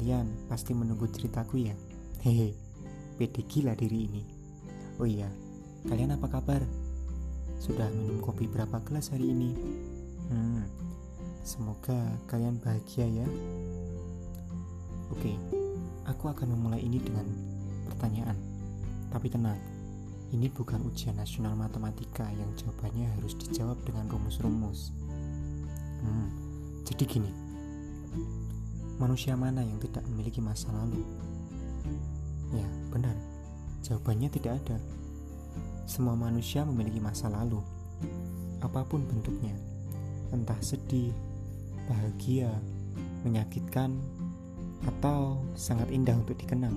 Kalian pasti menunggu ceritaku ya? Hehe, pede gila diri ini. Oh iya, kalian apa kabar? Sudah minum kopi berapa gelas hari ini? Hmm, semoga kalian bahagia ya. Oke, aku akan memulai ini dengan pertanyaan. Tapi tenang, ini bukan ujian nasional matematika yang jawabannya harus dijawab dengan rumus-rumus. Hmm, jadi gini, manusia mana yang tidak memiliki masa lalu? Ya, benar. Jawabannya tidak ada. Semua manusia memiliki masa lalu, apa pun bentuknya, entah sedih, bahagia, menyakitkan, atau sangat indah untuk dikenang.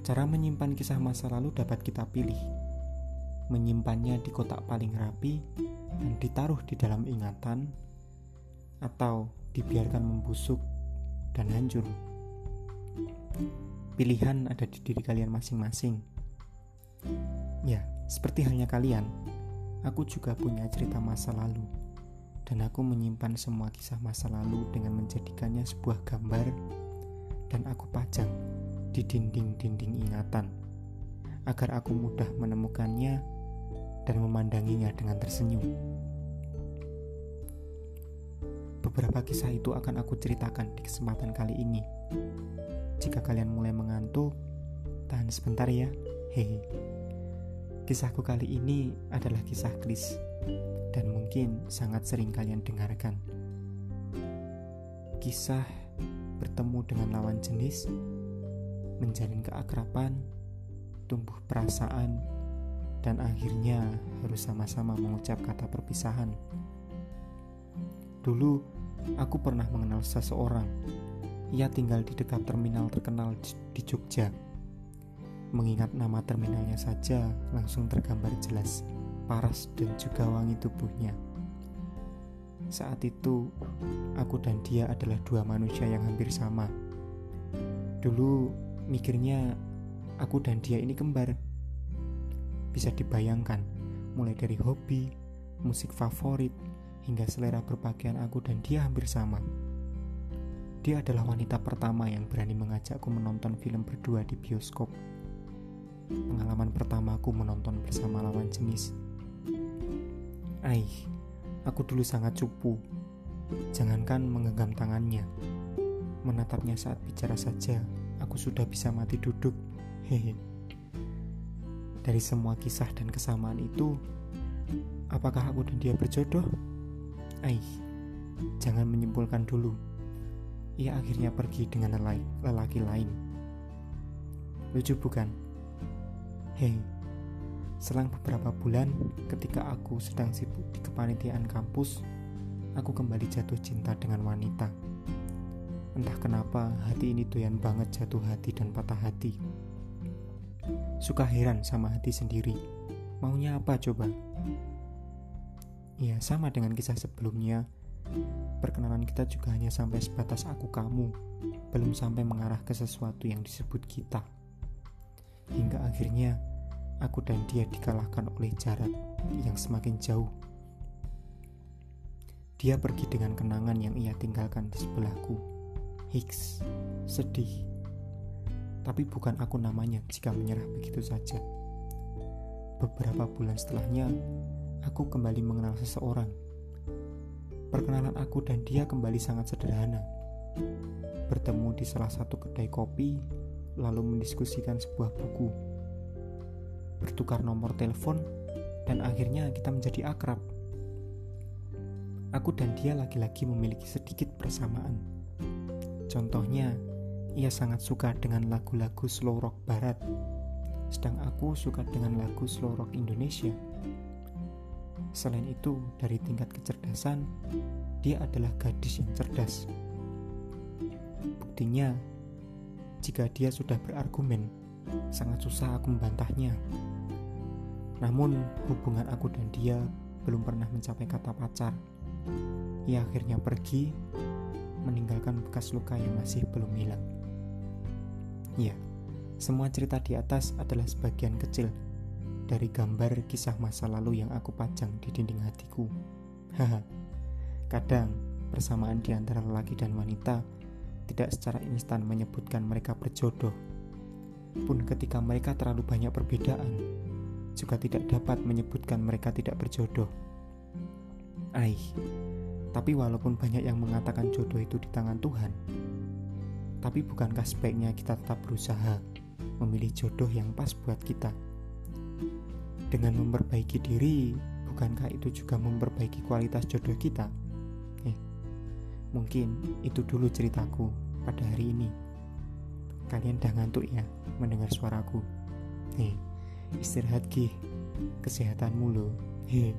Cara menyimpan kisah masa lalu dapat kita pilih. Menyimpannya di kotak paling rapi dan ditaruh di dalam ingatan, atau dibiarkan membusuk dan hancur. Pilihan ada di diri kalian masing-masing. Ya, seperti halnya kalian, aku juga punya cerita masa lalu, dan aku menyimpan semua kisah masa lalu dengan menjadikannya sebuah gambar, dan aku pajang di dinding-dinding ingatan, agar aku mudah menemukannya dan memandanginya dengan tersenyum. Beberapa kisah itu akan aku ceritakan di kesempatan kali ini. Jika kalian mulai mengantuk, tahan sebentar ya. Hehe. Kisahku kali ini adalah kisah klis dan mungkin sangat sering kalian dengarkan. Kisah bertemu dengan lawan jenis, menjalin keakraban, tumbuh perasaan, dan akhirnya harus sama-sama mengucap kata perpisahan. Dulu, aku pernah mengenal seseorang. Ia tinggal di dekat terminal terkenal di Jogja Mengingat nama terminalnya saja langsung tergambar jelas paras dan juga wangi tubuhnya. Saat itu, aku dan dia adalah dua manusia yang hampir sama. Dulu mikirnya aku dan dia ini kembar. Bisa dibayangkan, mulai dari hobi, musik favorit, hingga selera berpakaian aku dan dia hampir sama. Dia adalah wanita pertama yang berani mengajakku menonton film berdua di bioskop pengalaman pertamaku menonton bersama lawan jenis. Aih, aku dulu sangat cupu. Jangankan menggenggam tangannya, menatapnya saat bicara saja, aku sudah bisa mati duduk. Hehe. Dari semua kisah dan kesamaan itu, apakah aku dan dia berjodoh? Aih, jangan menyimpulkan dulu. Ia akhirnya pergi dengan lelaki lain. Lucu bukan? Hei, selang beberapa bulan ketika aku sedang sibuk di kepanitiaan kampus, aku kembali jatuh cinta dengan wanita. Entah kenapa hati ini doyan banget jatuh hati dan patah hati. Suka heran sama hati sendiri. Maunya apa coba? Ya, sama dengan kisah sebelumnya. Perkenalan kita juga hanya sampai sebatas aku kamu, belum sampai mengarah ke sesuatu yang disebut kita. Hingga akhirnya aku dan dia dikalahkan oleh jarak yang semakin jauh. Dia pergi dengan kenangan yang ia tinggalkan di sebelahku. Hicks, sedih. Tapi bukan aku namanya jika menyerah begitu saja. Beberapa bulan setelahnya, aku kembali mengenal seseorang. Perkenalan aku dan dia kembali sangat sederhana. Bertemu di salah satu kedai kopi, lalu mendiskusikan sebuah buku bertukar nomor telepon, dan akhirnya kita menjadi akrab. Aku dan dia lagi-lagi memiliki sedikit persamaan. Contohnya, ia sangat suka dengan lagu-lagu slow rock barat, sedang aku suka dengan lagu slow rock Indonesia. Selain itu, dari tingkat kecerdasan, dia adalah gadis yang cerdas. Buktinya, jika dia sudah berargumen, sangat susah aku membantahnya. Namun, hubungan aku dan dia belum pernah mencapai kata pacar. Ia akhirnya pergi, meninggalkan bekas luka yang masih belum hilang. Ya, semua cerita di atas adalah sebagian kecil dari gambar kisah masa lalu yang aku pajang di dinding hatiku. Haha, kadang persamaan di antara lelaki dan wanita tidak secara instan menyebutkan mereka berjodoh. Pun ketika mereka terlalu banyak perbedaan, juga tidak dapat menyebutkan mereka tidak berjodoh. Aih, tapi walaupun banyak yang mengatakan jodoh itu di tangan Tuhan, tapi bukankah sebaiknya kita tetap berusaha memilih jodoh yang pas buat kita? Dengan memperbaiki diri, bukankah itu juga memperbaiki kualitas jodoh kita? Eh, mungkin itu dulu ceritaku pada hari ini. Kalian udah ngantuk ya mendengar suaraku? Hei, istirahat gih, kesehatanmu loh. Hei.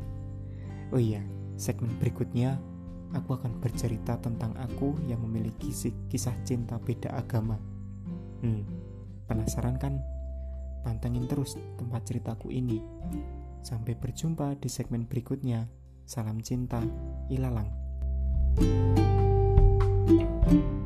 Oh iya, segmen berikutnya aku akan bercerita tentang aku yang memiliki kisah cinta beda agama. Hmm, penasaran kan? Pantengin terus tempat ceritaku ini. Sampai berjumpa di segmen berikutnya. Salam cinta, Ilalang. thank you